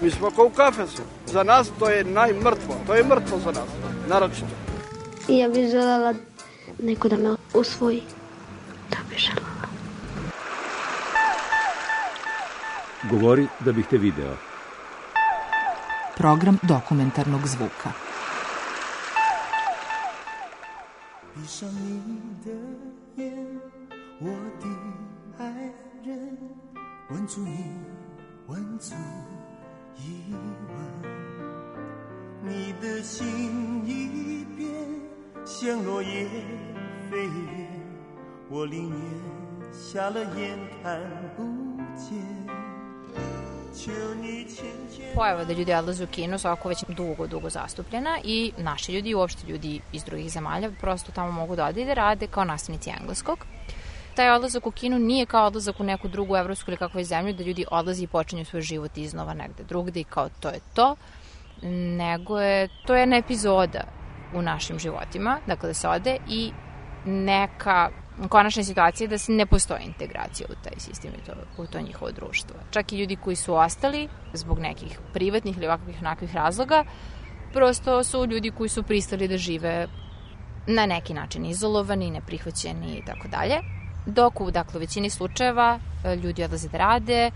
Mi smo kao u kafesu. Za nas to je najmrtvo. To je mrtvo za nas. Naročito. I ja bih želela neko da me usvoji. Da bih želela. Govori da bih te video. Program dokumentarnog zvuka. 闭上你的眼，我的爱人，吻住你，吻住 一吻。你的心一变，像落叶飞远，我宁愿瞎了眼看不见。求你牵牵。 pojava da ljudi odlaze u kino svako već dugo, dugo zastupljena i naši ljudi i uopšte ljudi iz drugih zemalja prosto tamo mogu da ode i da rade kao nastavnici engleskog. Taj odlazak u kino nije kao odlazak u neku drugu evropsku ili kakvu je zemlju da ljudi odlaze i počinju svoj život iznova negde drugde i kao to je to, nego je, to je jedna epizoda u našim životima, dakle da se ode i neka konačna situacija je da se ne postoji integracija u taj sistem i to, u to njihovo društvo. Čak i ljudi koji su ostali zbog nekih privatnih ili ovakvih onakvih razloga, prosto su ljudi koji su pristali da žive na neki način izolovani, neprihvaćeni i tako dalje. Dok u, dakle, u većini slučajeva e, ljudi odlaze da rade,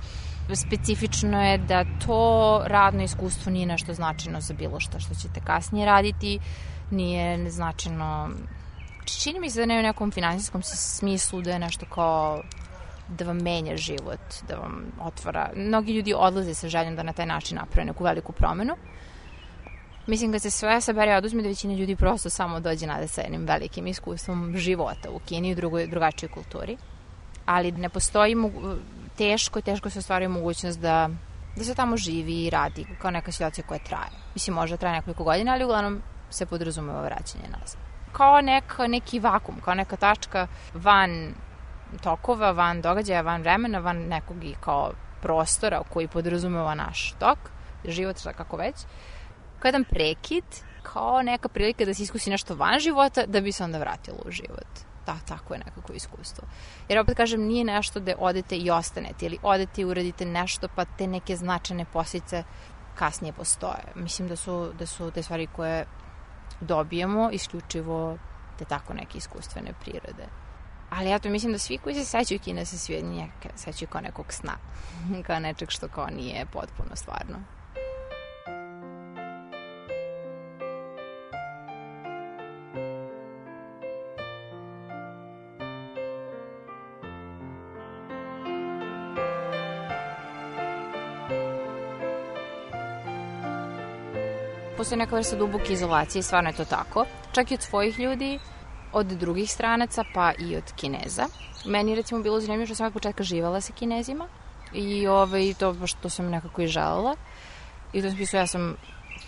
specifično je da to radno iskustvo nije nešto značajno za bilo šta što ćete kasnije raditi, nije značajno čini mi se da ne u nekom finansijskom smislu da je nešto kao da vam menja život, da vam otvara. Mnogi ljudi odlaze sa željom da na taj način naprave neku veliku promenu. Mislim kad se sve sabere oduzme da većina ljudi prosto samo dođe nade sa jednim velikim iskustvom života u Kini i u drugoj, drugačijoj kulturi. Ali ne postoji teško, teško se ostvaruje mogućnost da, da se tamo živi i radi kao neka situacija koja traje. Mislim, može da traje nekoliko godina, ali uglavnom se podrazumeva vraćanje nazad kao neka, neki vakum, kao neka tačka van tokova, van događaja, van vremena, van nekog i kao prostora koji podrazumeva naš tok, život, šta kako već. Kao jedan prekid, kao neka prilika da se iskusi nešto van života, da bi se onda vratilo u život. Da, tako je nekako iskustvo. Jer opet kažem, nije nešto da odete i ostanete, ili odete i uradite nešto, pa te neke značajne posljedice kasnije postoje. Mislim da su, da su te stvari koje dobijemo isključivo te tako neke iskustvene prirode. Ali ja to mislim da svi koji se sećaju Kine se svi sećaju kao nekog sna. kao nečeg što kao nije potpuno stvarno. Postoji neka vrsta duboke izolacije, stvarno je to tako. Čak i od svojih ljudi, od drugih stranaca, pa i od Kineza. Meni je recimo bilo zanimljivo što sam od početka živala sa Kinezima i ovaj, to baš to sam nekako i želela. I u tom smislu ja sam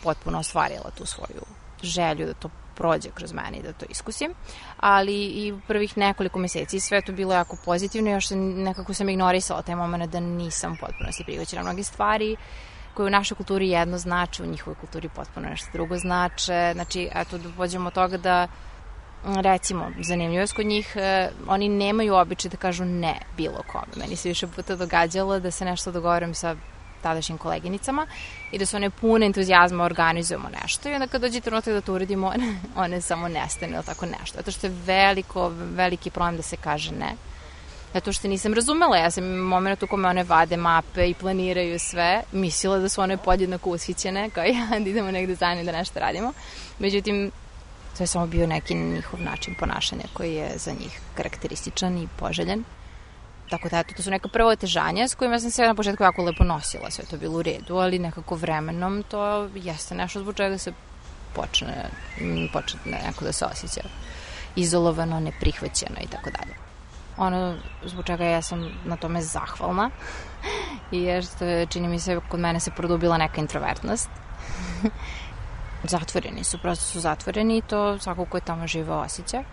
potpuno ostvarila tu svoju želju da to prođe kroz mene i da to iskusim. Ali i prvih nekoliko meseci sve to bilo jako pozitivno, još nekako sam ignorisala taj moment da nisam u potpunosti prihvaćena mnoge stvari koje u našoj kulturi jedno znače, u njihovoj kulturi potpuno nešto drugo znače. Znači, eto, da pođemo od toga da recimo, zanimljivo je kod njih, eh, oni nemaju običaj da kažu ne bilo kome. Meni se više puta događalo da se nešto dogovorim sa tadašnjim koleginicama i da su one pune entuzijazma organizujemo nešto i onda kad dođe trenutak da to uradimo, one, one samo nestane ili tako nešto. Zato što je veliko, veliki problem da se kaže ne zato što nisam razumela. Ja sam u momentu u kome one vade mape i planiraju sve, mislila da su one podjednako ushićene, kao ja, da idemo negde zajedno da nešto radimo. Međutim, to je samo bio neki njihov način ponašanja koji je za njih karakterističan i poželjen. Tako da, to su neka prva otežanja s kojima sam se na početku jako lepo nosila, sve to bilo u redu, ali nekako vremenom to jeste nešto zbog čega se počne, počne neko da se osjeća izolovano, neprihvaćeno i tako dalje ono zbog čega ja sam na tome zahvalna jer što čini mi se kod mene se produbila neka introvertnost zatvoreni su, prosto su zatvoreni i to svako ko je tamo živao osjeća.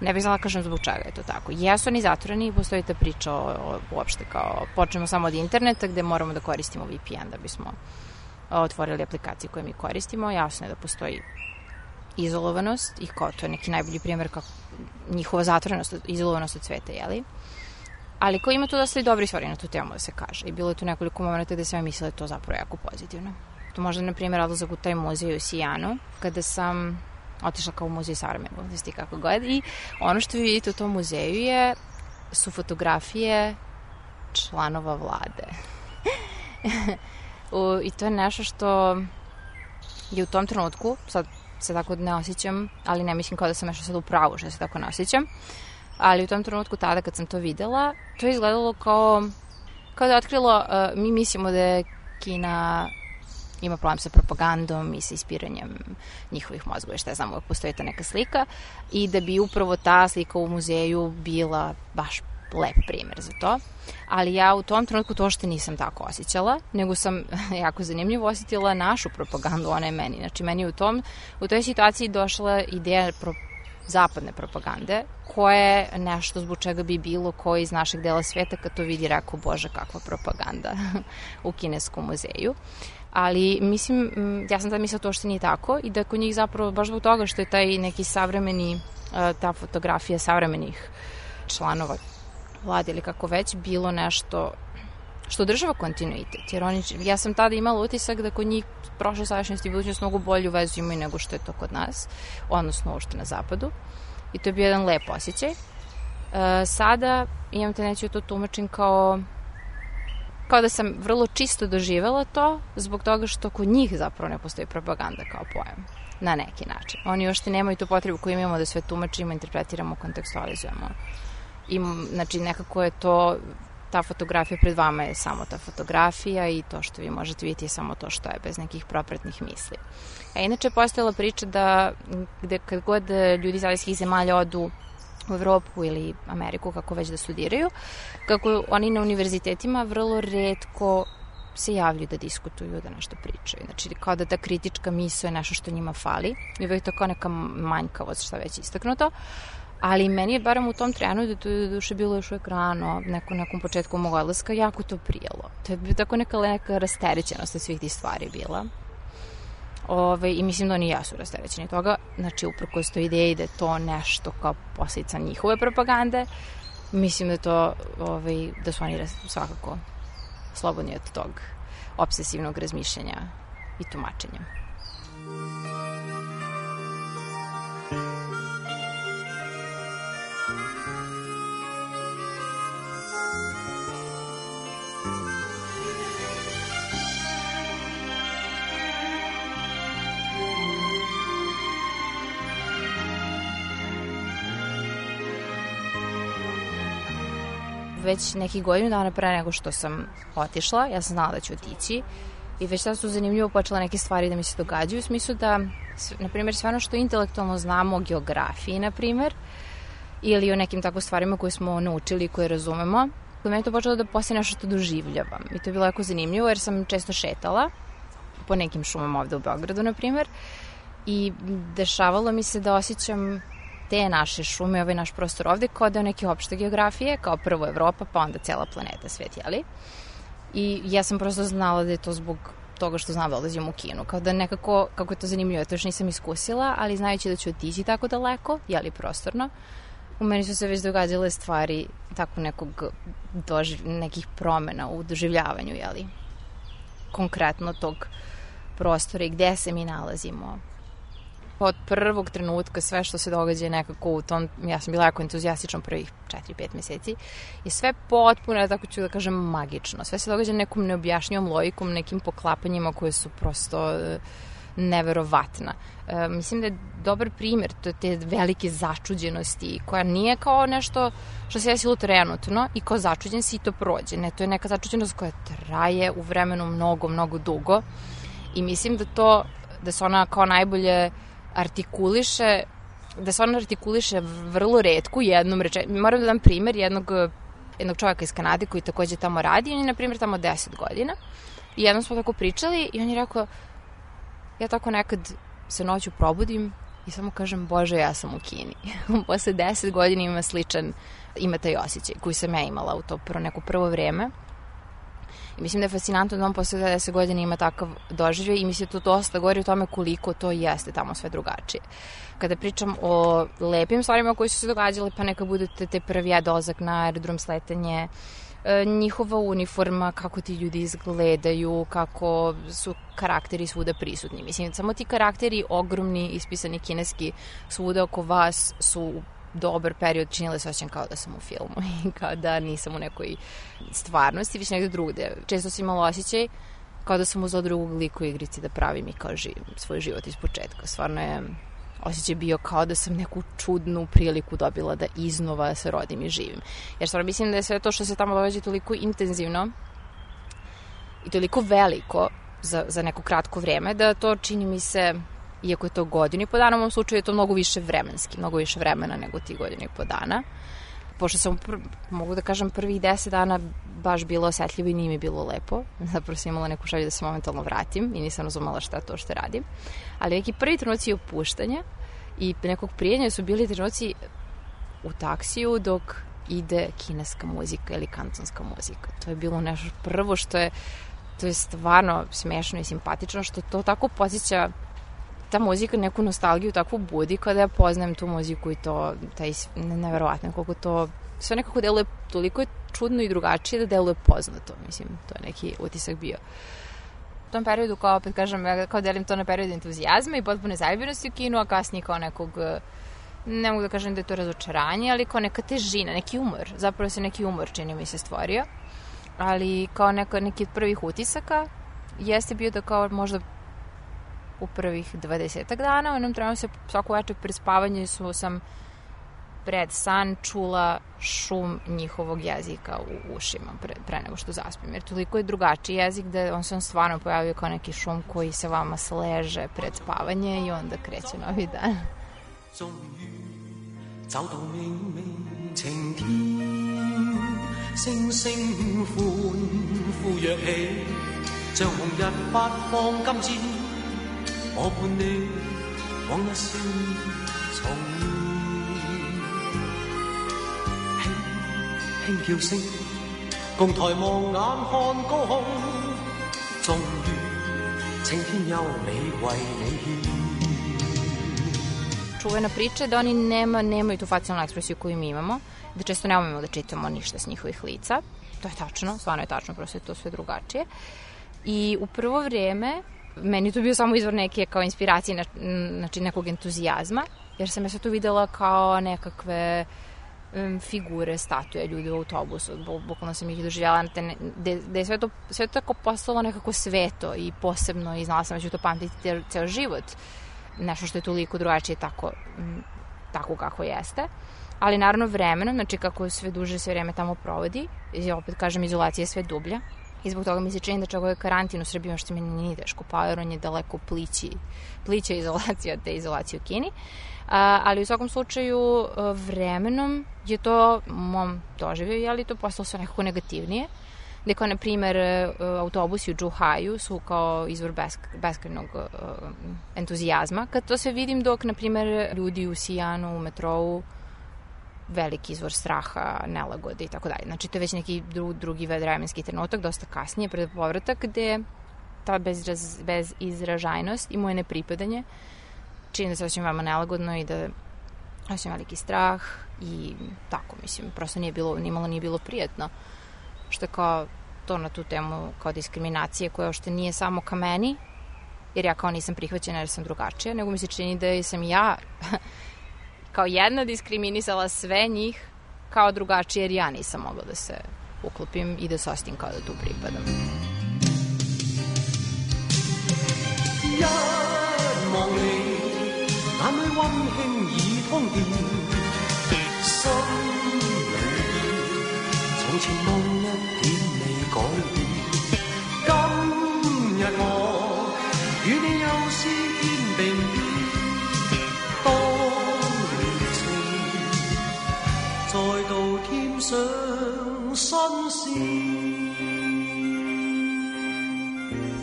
Ne bih znala da kažem zbog čega je to tako. Jesu oni zatvoreni i postoji ta priča o, o, uopšte kao počnemo samo od interneta gde moramo da koristimo VPN da bismo otvorili aplikacije koje mi koristimo. Jasno je da postoji izolovanost i kao to je neki najbolji primjer kako njihova zatvorenost, izolovanost od sveta, jeli? Ali ko ima tu dosta i dobri stvari na tu temu da se kaže. I bilo je tu nekoliko momenta gde sam ja mislila da to zapravo jako pozitivno. To možda, na primjer, odlazak u taj muzej u Sijanu, kada sam otišla kao u muzej savremenu, da kako god. I ono što vi vidite u tom muzeju je, su fotografije članova vlade. u, I to je nešto što je u tom trenutku, sad se tako ne osjećam, ali ne mislim kao da sam nešto sad u pravu što se tako ne osjećam, ali u tom trenutku tada kad sam to videla, to je izgledalo kao, kao da je otkrilo, uh, mi mislimo da je Kina ima problem sa propagandom i sa ispiranjem njihovih mozgova, šta znam, uvek postoji ta neka slika. I da bi upravo ta slika u muzeju bila baš lep primer za to. Ali ja u tom trenutku to što nisam tako osjećala, nego sam jako zanimljivo osjetila našu propagandu, ona je meni. Znači, meni u, tom, u toj situaciji došla ideja pro, zapadne propagande, koja je nešto zbog čega bi bilo ko iz našeg dela sveta kad to vidi rekao, bože, kakva propaganda u kineskom muzeju ali mislim, ja sam tad mislila to što nije tako i da kod njih zapravo baš zbog toga što je taj neki savremeni, ta fotografija savremenih članova vlade ili kako već bilo nešto što država kontinuitet, jer oni, ja sam tada imala utisak da kod njih prošla sadašnjost i budućnost mnogo bolju vezu imaju nego što je to kod nas, odnosno uopšte na zapadu. I to je bio jedan lep osjećaj. E, sada imam tendenciju da to tumačim kao kao da sam vrlo čisto doživela to zbog toga što kod njih zapravo ne postoji propaganda kao pojam na neki način. Oni još te nemaju tu potrebu koju imamo da sve tumačimo, interpretiramo, kontekstualizujemo. I, znači, nekako je to ta fotografija pred vama je samo ta fotografija i to što vi možete vidjeti je samo to što je, bez nekih propratnih misli. A inače je postojala priča da gde kad god ljudi iz azijskih zemalja odu u Evropu ili Ameriku, kako već da studiraju, kako oni na univerzitetima vrlo redko se javljaju da diskutuju, da nešto pričaju. Znači, kao da ta kritička misla je nešto što njima fali. I uvek to kao neka manjkavost, šta već istaknuto. Ali meni je barem u tom trenu, da to je duše bilo još uvek rano, neko nekom početku mog odlaska, jako to prijelo. To je tako neka neka rasterećenost od svih tih stvari bila. Ove, I mislim da oni jesu rasterećeni toga. Znači, uprkos toj ideji da je to nešto kao posljedica njihove propagande, mislim da to, ove, da su oni svakako slobodni od tog obsesivnog razmišljanja i tumačenja. Već nekih godinu dana pre nego što sam otišla, ja sam znala da ću otići i već sad su zanimljivo počela neke stvari da mi se događaju u smislu da, na primjer, sve ono što intelektualno znamo o geografiji, na primjer, ili o nekim tako stvarima koje smo naučili i koje razumemo, kod mene to počelo da postoje nešto što doživljavam. I to je bilo jako zanimljivo jer sam često šetala po nekim šumama ovde u Beogradu, na primjer, i dešavalo mi se da osjećam te naše šume, ovaj naš prostor ovde, kao je neke opšte geografije, kao prvo Evropa, pa onda cela planeta, svet, jeli? I ja sam prosto znala da je to zbog toga što znam da odlazim u kinu. Kao da nekako, kako je to zanimljivo, to još nisam iskusila, ali znajući da ću otići tako daleko, jeli prostorno, u meni su se već događale stvari tako nekog doživ, nekih promena u doživljavanju, jeli? Konkretno tog prostora i gde se mi nalazimo, od prvog trenutka sve što se događa nekako u tom, ja sam bila jako entuzijastična prvih 4-5 meseci, je sve potpuno, tako ću da kažem, magično. Sve se događa nekom neobjašnjivom logikom, nekim poklapanjima koje su prosto e, neverovatna. E, mislim da je dobar primjer to te velike začuđenosti koja nije kao nešto što se desilo trenutno i kao začuđen si i to prođe. Ne, to je neka začuđenost koja traje u vremenu mnogo, mnogo dugo i mislim da to, da se ona kao najbolje artikuliše da se on artikuliše vrlo redku jednom rečenicom. Moram da dam primer jednog, jednog čovjeka iz Kanade koji takođe tamo radi. On je, na primjer, tamo 10 godina. I jednom smo tako pričali i on je rekao ja tako nekad se noću probudim i samo kažem, Bože, ja sam u Kini. Posle deset godina ima sličan, ima taj osjećaj koji sam ja imala u to prvo, neko prvo vreme. Mislim da je fascinantno da on posle 10 godina ima takav doživljaj i mislim da to dosta govori o tome koliko to jeste tamo sve drugačije. Kada pričam o lepim stvarima koji su se događale, pa neka budete te prvi dolazak na aerodrom sletanje, e, njihova uniforma, kako ti ljudi izgledaju, kako su karakteri svuda prisutni. Mislim, samo ti karakteri ogromni, ispisani kineski svuda oko vas su dobar period činile se osjećam kao da sam u filmu i kao da nisam u nekoj stvarnosti, više negde drugde. Često sam imala osjećaj kao da sam uzela drugog liku igrici da pravim i kao živim svoj život iz početka. Stvarno je osjećaj bio kao da sam neku čudnu priliku dobila da iznova se rodim i živim. Jer stvarno mislim da je sve to što se tamo događa toliko intenzivno i toliko veliko za, za neko kratko vreme da to čini mi se iako je to godinu i po dana, u ovom slučaju je to mnogo više vremenski, mnogo više vremena nego ti godinu i po dana. Pošto sam, pr mogu da kažem, prvih deset dana baš bilo osetljivo i nije mi bilo lepo. Zapravo sam imala neku šalju da se momentalno vratim i nisam razumela šta to što radim. Ali neki prvi trenuci opuštanja i nekog prijenja su bili trenuci u taksiju dok ide kineska muzika ili kantonska muzika. To je bilo nešto prvo što je to je stvarno smešno i simpatično što to tako posjeća ta muzika neku nostalgiju takvu budi kada ja poznajem tu muziku i to, taj, neverovatno koliko to, sve nekako deluje, toliko je čudno i drugačije da deluje poznato, mislim, to je neki utisak bio. U tom periodu, kao opet kažem, ja kao delim to na period entuzijazma i potpune zaljubljenosti u kinu, a kasnije kao nekog ne mogu da kažem da je to razočaranje, ali kao neka težina, neki umor. Zapravo se neki umor čini mi se stvorio. Ali kao neka, neki od prvih utisaka jeste bio da kao možda u prvih 20 dana. U jednom trenu se svako večer pred spavanje su sam pred san čula šum njihovog jezika u ušima pre, pre nego što zaspim. Jer toliko je drugačiji jezik da on se on stvarno pojavio kao neki šum koji se vama sleže pred spavanje i onda kreće novi dan. 终于走到明明晴天，星星欢呼跃起，像红日发放金箭。 我伴你往日笑重现，轻轻叫声，共抬望眼看高空，终于晴天优美为你献。Čuvena priča je da oni nema, nemaju tu facijalnu ekspresiju koju mi imamo, da često ne umemo da čitamo ništa s njihovih lica. To je tačno, stvarno je tačno, prosto je to sve drugačije. I u prvo vreme meni to bio samo izvor neke kao inspiracije, znači nekog entuzijazma, jer sam ja se tu videla kao nekakve figure, statue, ljudi u autobusu, bukvalno sam ih doživjela, gde je sve to, sve to tako postalo nekako sveto i posebno i znala sam da ću to pamtiti ceo život, nešto što je toliko drugačije tako, tako kako jeste. Ali naravno vremenom, znači kako sve duže sve vreme tamo provodi, i opet kažem izolacija je sve dublja, I zbog toga mi se čini da čak ovaj karantin u Srbiji što mi nije teško, pa jer on je daleko plići, plića izolacija te izolacije u Kini. A, ali u svakom slučaju vremenom je to mom doživio, ali to postalo sve nekako negativnije. Gde kao, na primer, autobusi u Džuhaju su kao izvor besk, beskrajnog uh, entuzijazma. Kad to sve vidim dok, na primer, ljudi u Sijanu, u metrovu, veliki izvor straha, nelagode i tako dalje. Znači, to je već neki dru, drugi vremenski trenutak, dosta kasnije, pred povratak, gde ta bezraz, bezizražajnost i moje nepripadanje čini da se osjećam vama nelagodno i da osjećam veliki strah i tako, mislim, prosto nije bilo, nimalo nije bilo prijatno. Što kao to na tu temu kao diskriminacije koja ošte nije samo ka meni, jer ja kao nisam prihvaćena jer sam drugačija, nego mi se čini da sam ja kao jedna diskriminisala sve njih kao drugačije jer ja nisam mogla da se uklopim i da se ostim kao da tu pripadam. 一望你，眼里温馨已通电，心里从前梦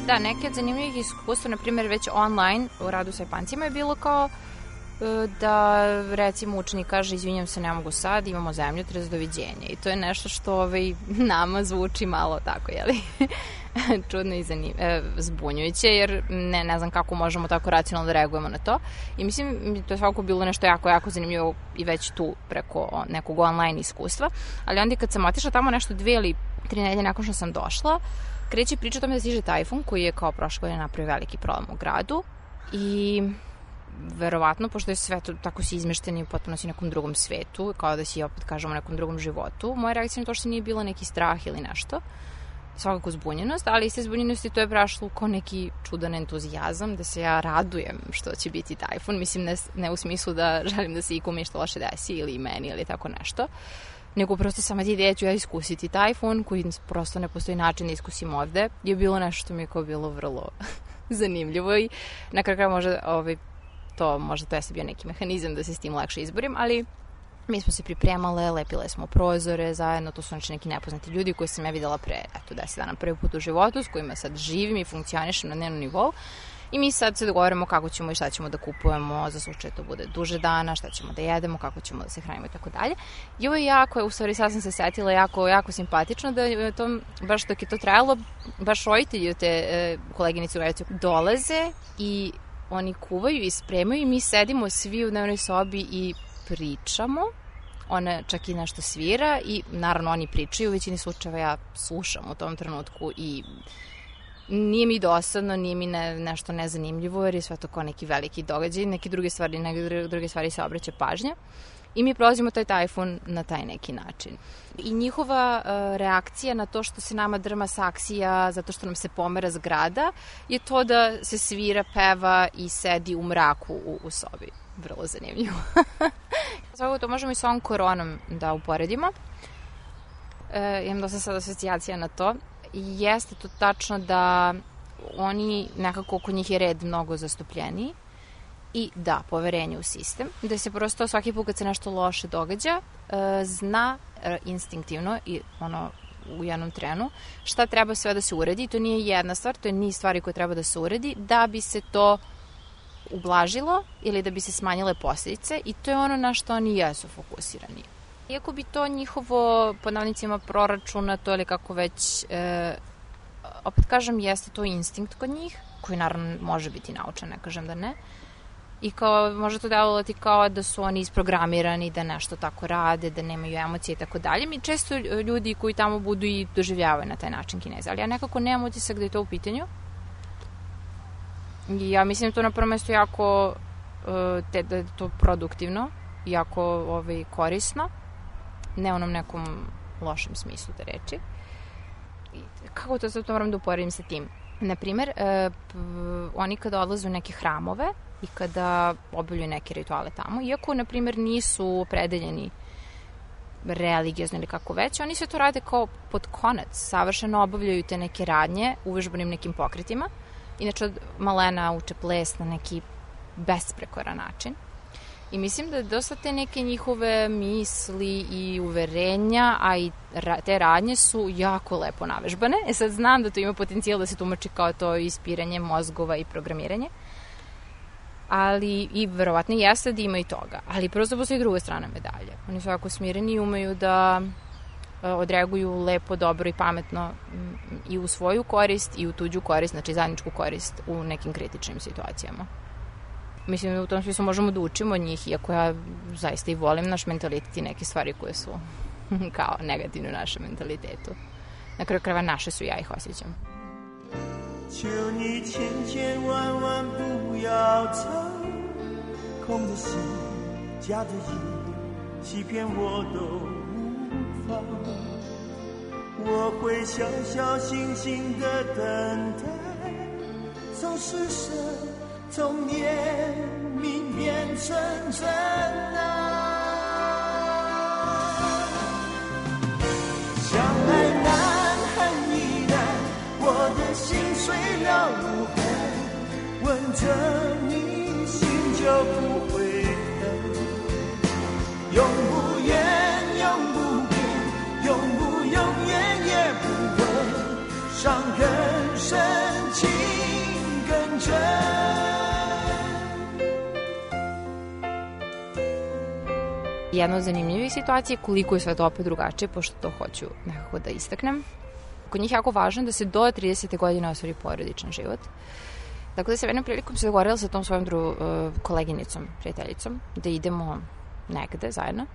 Da, neke od zanimljivih iskustva, na primjer već online u radu sa Japancima je bilo kao e, da recimo učenik kaže izvinjam se ne mogu sad, imamo zemlju, trez doviđenja i to je nešto što ovaj, nama zvuči malo tako, jeli? čudno i zanim, e, zbunjujuće, jer ne, ne znam kako možemo tako racionalno da reagujemo na to. I mislim, to je svakako bilo nešto jako, jako zanimljivo i već tu preko nekog online iskustva. Ali onda kad sam otišla tamo nešto dve ili tri nedelje nakon što sam došla, kreće priča o tome da stiže tajfun koji je kao prošle godine napravio veliki problem u gradu i verovatno, pošto je sve to tako si izmešteni potpuno si nekom drugom svetu, kao da si opet kažemo nekom drugom životu, moja reakcija na to što nije bilo neki strah ili nešto, svakako zbunjenost, ali iz zbunjenosti to je prašlo kao neki čudan entuzijazam, da se ja radujem što će biti tajfun, mislim ne, ne u smislu da želim da se ikome što loše desi ili meni ili tako nešto, nego prosto sama ti ideja ću ja iskusiti tajfun koji prosto ne postoji način da iskusim ovde, je bilo nešto što mi je kao bilo vrlo zanimljivo i na kraju kraja možda ovaj, to možda to je bio neki mehanizam da se s tim lakše izborim, ali Mi smo se pripremale, lepile smo prozore zajedno, to su znači neki nepoznati ljudi koji sam ja videla pre, eto, 10 dana prvi put u životu, s kojima sad živim i funkcionišem na dnevnom nivou. I mi sad se dogovaramo kako ćemo i šta ćemo da kupujemo za slučaj to bude duže dana, šta ćemo da jedemo, kako ćemo da se hranimo i tako dalje. I ovo je jako, u stvari sad sam se setila, jako, jako simpatično da je to, baš dok je to trajalo, baš roditelji te e, koleginice u dolaze i oni kuvaju i spremaju i mi sedimo svi u dnevnoj sobi i pričamo, ona čak i nešto svira i naravno oni pričaju, u većini slučajeva ja slušam u tom trenutku i nije mi dosadno, nije mi ne, nešto nezanimljivo jer je sve to kao neki veliki događaj, neke druge stvari, neke druge stvari se obraća pažnja i mi prolazimo taj tajfun na taj neki način. I njihova uh, reakcija na to što se nama drma saksija zato što nam se pomera zgrada je to da se svira, peva i sedi u mraku u, u sobi vrlo zanimljivo. Svakako to možemo i sa ovom koronom da uporedimo. E, imam dosta sad asocijacija na to. Jeste to tačno da oni nekako oko njih je red mnogo zastupljeniji i da, poverenje u sistem, da se prosto svaki put kad se nešto loše događa, e, zna e, instinktivno i ono u jednom trenu šta treba sve da se uredi. To nije jedna stvar, to je niz stvari koje treba da se uredi da bi se to ublažilo ili da bi se smanjile posljedice i to je ono na što oni jesu fokusirani. Iako bi to njihovo, po navnicima, proračunato ili kako već, e, opet kažem, jeste to instinkt kod njih, koji naravno može biti naučan, ne kažem da ne, i kao, može to delovati kao da su oni isprogramirani, da nešto tako rade, da nemaju emocije i tako dalje. Mi često ljudi koji tamo budu i doživljavaju na taj način kineza, ali ja nekako nemam utisak da je to u pitanju, ja mislim da to na prvo mesto jako e, te, da je to produktivno, jako ovaj, korisno, ne onom nekom lošem smislu te reči. I kako to sad to moram da uporedim sa tim? Naprimer, e, oni kada odlaze u neke hramove i kada obavljaju neke rituale tamo, iako, na primjer, nisu opredeljeni religiozno ili kako već, oni sve to rade kao pod konac, savršeno obavljaju te neke radnje uvežbanim nekim pokretima, Inače, malena uče ples na neki besprekoran način. I mislim da dosta te neke njihove misli i uverenja, a i te radnje su jako lepo navežbane. E sad znam da to ima potencijal da se tumači kao to ispiranje mozgova i programiranje. Ali, i verovatno jeste da ima i toga. Ali prosto postoji druga strana medalje. Oni su jako smireni i umeju da odreaguju lepo, dobro i pametno i u svoju korist i u tuđu korist, znači zajedničku korist u nekim kritičnim situacijama. Mislim da u tom smislu možemo da učimo od njih, iako ja zaista i volim naš mentalitet i neke stvari koje su kao negativne u našem mentalitetu. Na kraju krava naše su, ja ih osjećam. 求你千千万万不要走，空的心，假的意，欺骗我都 方，我会小小心心的等待，从施舍，从怜悯变成真爱。相爱难，恨亦难，我的心碎了无痕，吻着你心就不会 Jedna od zanimljivih situacija koliko je sve to opet drugačije, pošto to hoću nekako da istaknem. Kod njih je jako važno da se do 30. godine ostvari porodičan život. Tako da se jednom prilikom se dogovorila sa tom svojom dru, uh, koleginicom, prijateljicom, da idemo negde zajedno.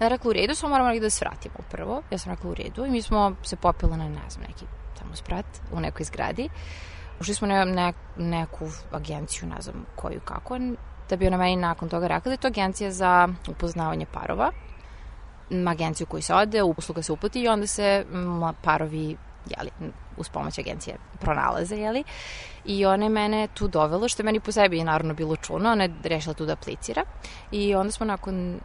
Ja rekla u redu, samo moramo negde da svratimo prvo. Ja sam rekla u redu i mi smo se popila na, ne znam, neki tamo sprat u nekoj zgradi. Ušli smo na ne, neku agenciju, ne znam koju kako, da bi ona meni nakon toga rekla da je to agencija za upoznavanje parova. Agenciju koji se ode, usluga se uputi i onda se parovi jeli, uz pomoć agencije pronalaze, jeli. I ona je mene tu dovela, što je meni po sebi naravno bilo čuno, ona je rešila tu da aplicira. I onda smo nakon,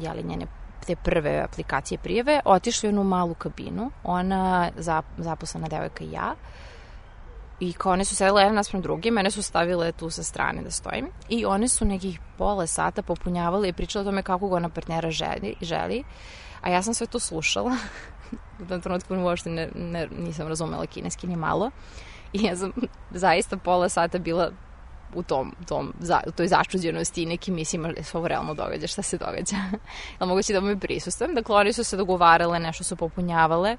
jeli, njene te prve aplikacije prijeve, otišli u jednu malu kabinu, ona zaposlena devojka i ja, I kao one su sedele jedna naspram druge, mene su stavile tu sa strane da stojim. I one su nekih pola sata popunjavale i pričale o tome kako ga ona partnera želi, želi. A ja sam sve to slušala. u tom trenutku uopšte ne, ne, nisam razumela kineski ni malo. I ja sam zaista pola sata bila u tom, tom za, u toj začuđenosti i nekim mislima da se ovo realno događa, šta se događa. Ali moguće da me prisustujem. Dakle, oni su se dogovarale, nešto su popunjavale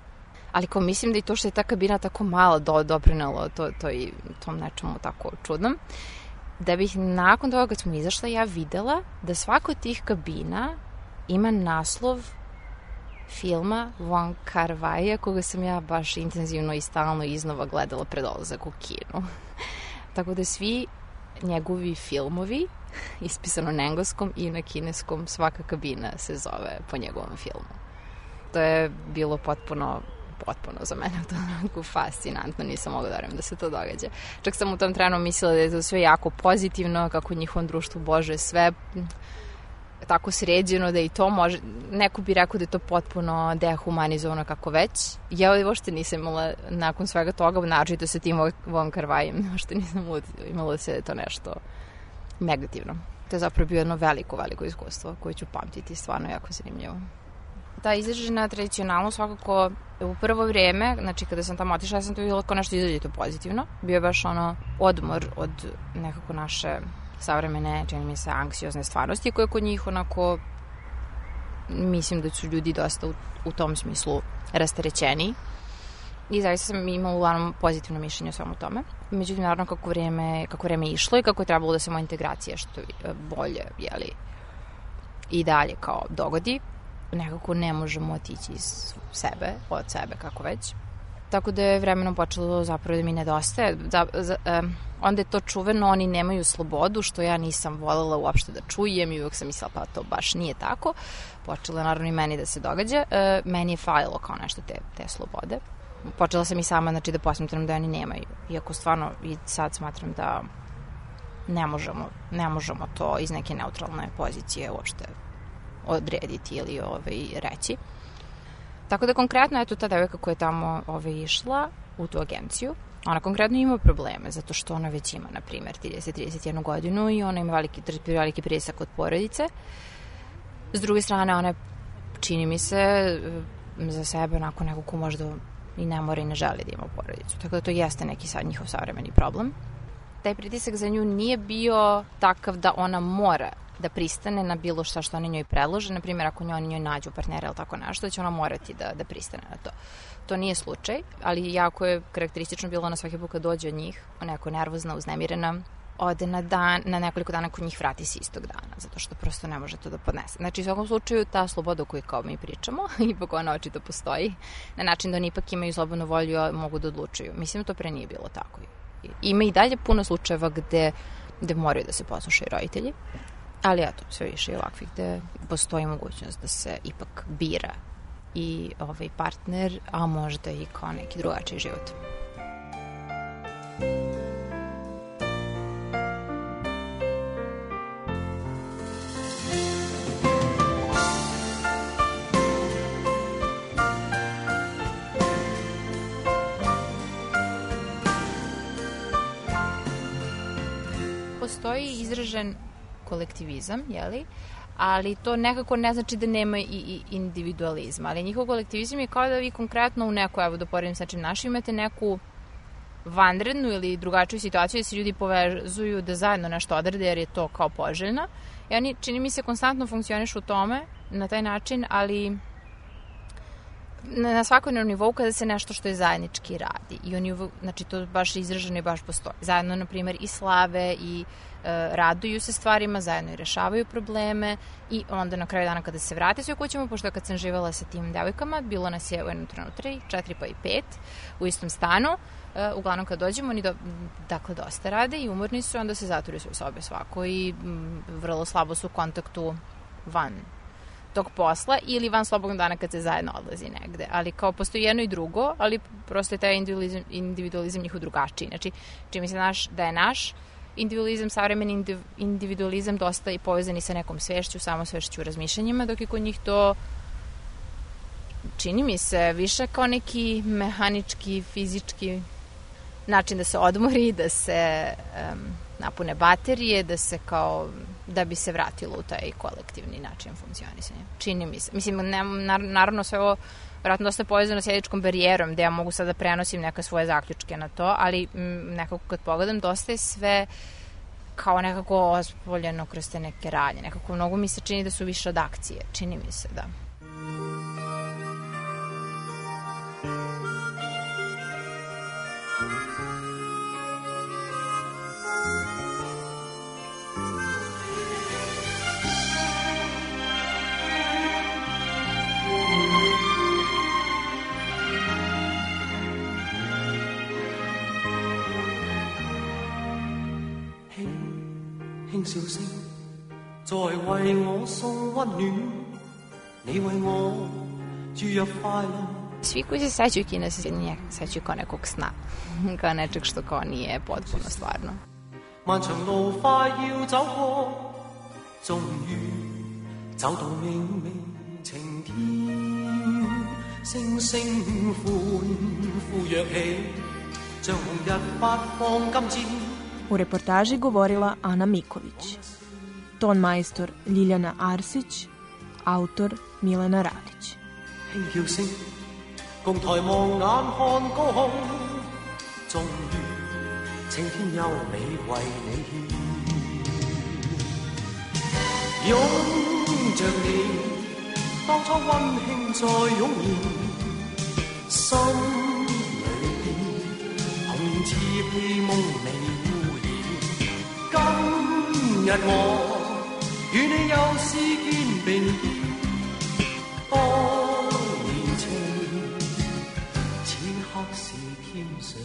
ali kao mislim da i to što je ta kabina tako mala do, doprinalo to, to i tom nečemu tako čudnom, da bih nakon toga kad smo izašla ja videla da svaka od tih kabina ima naslov filma Von Carvaja koga sam ja baš intenzivno i stalno iznova gledala pred olazak u kinu. Tako da svi njegovi filmovi, ispisano na engleskom i na kineskom, svaka kabina se zove po njegovom filmu. To je bilo potpuno potpuno za mene to onako fascinantno, nisam mogla da verujem da se to događa. Čak sam u tom trenu mislila da je to sve jako pozitivno, kako u njihovom društvu Bože sve tako sređeno da i to može, neko bi rekao da je to potpuno dehumanizovano kako već. Ja uopšte nisam imala nakon svega toga, naročito sa tim Von Karvajem, uopšte nisam imala da se to nešto negativno. To je zapravo bio jedno veliko, veliko iskustvo koje ću pamtiti, stvarno jako zanimljivo ta izražena tradicionalno svakako u prvo vreme, znači kada sam tamo otišla, ja sam to videla kao nešto izrazito pozitivno. Bio je baš ono odmor od nekako naše savremene, čini mi se, anksiozne stvarnosti koje kod njih onako mislim da su ljudi dosta u, u tom smislu rasterećeni i zaista sam imala uglavnom pozitivno mišljenje o svemu tome. Međutim, naravno, kako vreme, kako vreme išlo i kako je trebalo da se moja integracija što bolje, jeli, i dalje kao dogodi, nekako ne možemo otići iz sebe, od sebe, kako već. Tako da je vremenom počelo zapravo da mi nedostaje. Da, za, um, onda je to čuveno, oni nemaju slobodu, što ja nisam volela uopšte da čujem i uvek sam mislila pa to baš nije tako. Počelo je naravno i meni da se događa. Uh, meni je falilo kao nešto te, te slobode. Počela sam i sama znači, da posmetram da oni nemaju. Iako stvarno i sad smatram da ne možemo, ne možemo to iz neke neutralne pozicije uopšte odrediti ili ovaj, reći. Tako da konkretno, eto, ta devojka koja je tamo ovaj, išla u tu agenciju, ona konkretno ima probleme, zato što ona već ima, na primjer, 30-31 godinu i ona ima veliki, veliki pritisak od porodice. S druge strane, ona čini mi se, za sebe onako neko ko možda i ne mora i ne želi da ima porodicu. Tako da to jeste neki sad njihov savremeni problem. Taj pritisak za nju nije bio takav da ona mora da pristane na bilo šta što oni njoj predlože. Na primjer, ako oni njoj nađu partnera ili tako nešto, da će ona morati da, da pristane na to. To nije slučaj, ali jako je karakteristično bilo na svaki put kad dođe od njih, onako nervozna, uznemirena, ode na dan, na nekoliko dana kod njih vrati se istog dana, zato što prosto ne može to da podnese. Znači, u svakom slučaju, ta sloboda o kojoj kao mi pričamo, ipak ona očito postoji, na način da oni ipak imaju slobodnu volju, a mogu da odlučuju. Mislim, da to pre nije bilo tako. Ima i dalje puno slučajeva gde, gde moraju da se poslušaju roditelji, Ali eto, sve više ovakvih gde postoji mogućnost da se ipak bira i ovaj partner, a možda i kao neki drugačiji život. postoji izražen kolektivizam, jeli? ali to nekako ne znači da nema i, i individualizma, ali njihov kolektivizam je kao da vi konkretno u neku, evo da poredim sa čim našim, imate neku vanrednu ili drugačiju situaciju da se ljudi povezuju da zajedno nešto odrade jer je to kao poželjno. I oni, čini mi se, konstantno funkcionišu u tome na taj način, ali na, svakodnevnom nivou kada se nešto što je zajednički radi. I oni, znači to baš izraženo i baš postoji. Zajedno, na primjer, i slave i e, raduju se stvarima, zajedno i rešavaju probleme i onda na kraju dana kada se vrate sve kućama, pošto kad sam živala sa tim devojkama, bilo nas je u jednom trenutku 3, 4 pa i 5 u istom stanu, e, uglavnom kad dođemo oni do, dakle dosta rade i umorni su, onda se zatvoriju sve sobe svako i m, vrlo slabo su u kontaktu van tog posla ili van slobodnog dana kad se zajedno odlazi negde. Ali kao postoji jedno i drugo, ali prosto je taj individualizam, individualizam njihov drugačiji. Znači, čini mi se naš, da je naš individualizam, savremeni individualizam dosta i povezan i sa nekom svešću, samo svešću razmišljanjima, dok je kod njih to čini mi se više kao neki mehanički, fizički način da se odmori, da se um, napune baterije, da se kao da bi se vratilo u taj kolektivni način funkcionisanja. Čini mi se. Mislim, ne, naravno sve ovo vratno dosta povezano s jedičkom barijerom, gde ja mogu sada da prenosim neke svoje zaključke na to, ali m, nekako kad pogledam, dosta je sve kao nekako ospoljeno kroz te neke radnje. Nekako mnogo mi se čini da su više od akcije. Čini mi se, da. Svi koji se sećaju Kine se nje sećaju kao nekog sna, kao nečeg što kao nije potpuno stvarno. 漫长路快要走过，终于走到明媚晴天，星星欢呼跃起，像红日发放金箭。U reportaži govorila Ana Miković. Ton majstor Ljiljana Arsić, autor Milena Radić. 輕叫聲，共抬望眼看高空，終於青天優美為你獻。擁着你，當初溫馨再湧現，心裏邊童年稚氣夢未污染。今日我。與你又是肩並肩，當牵上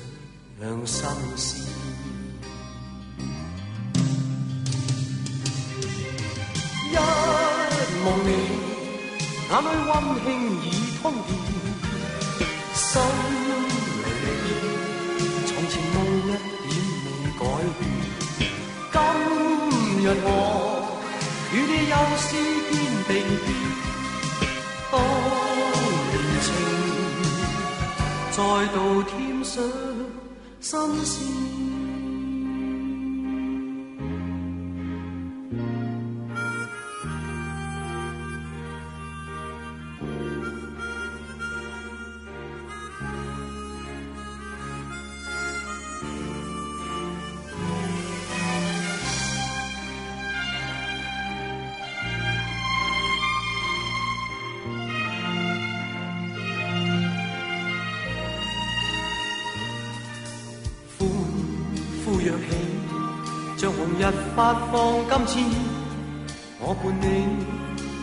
两心。一望你，眼里温馨已通电，心里边从前梦一点未改变。今日我与你又诗篇并肩。再度天。想心事。添上新鮮。發放金錢，我伴你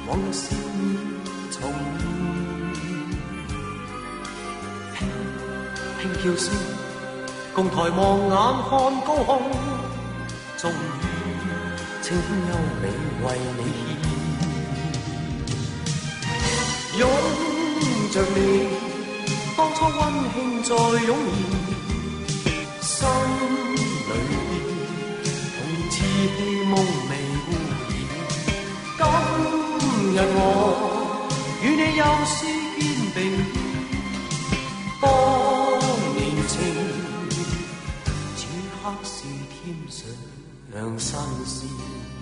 往日笑面重現。輕輕叫聲，共抬望眼看高空，終於青天優美為你獻。擁着你，當初溫馨再湧現，心。里边，同稚气梦未污染。今日我与你又是肩并肩，当年情，此刻是添上新鮮。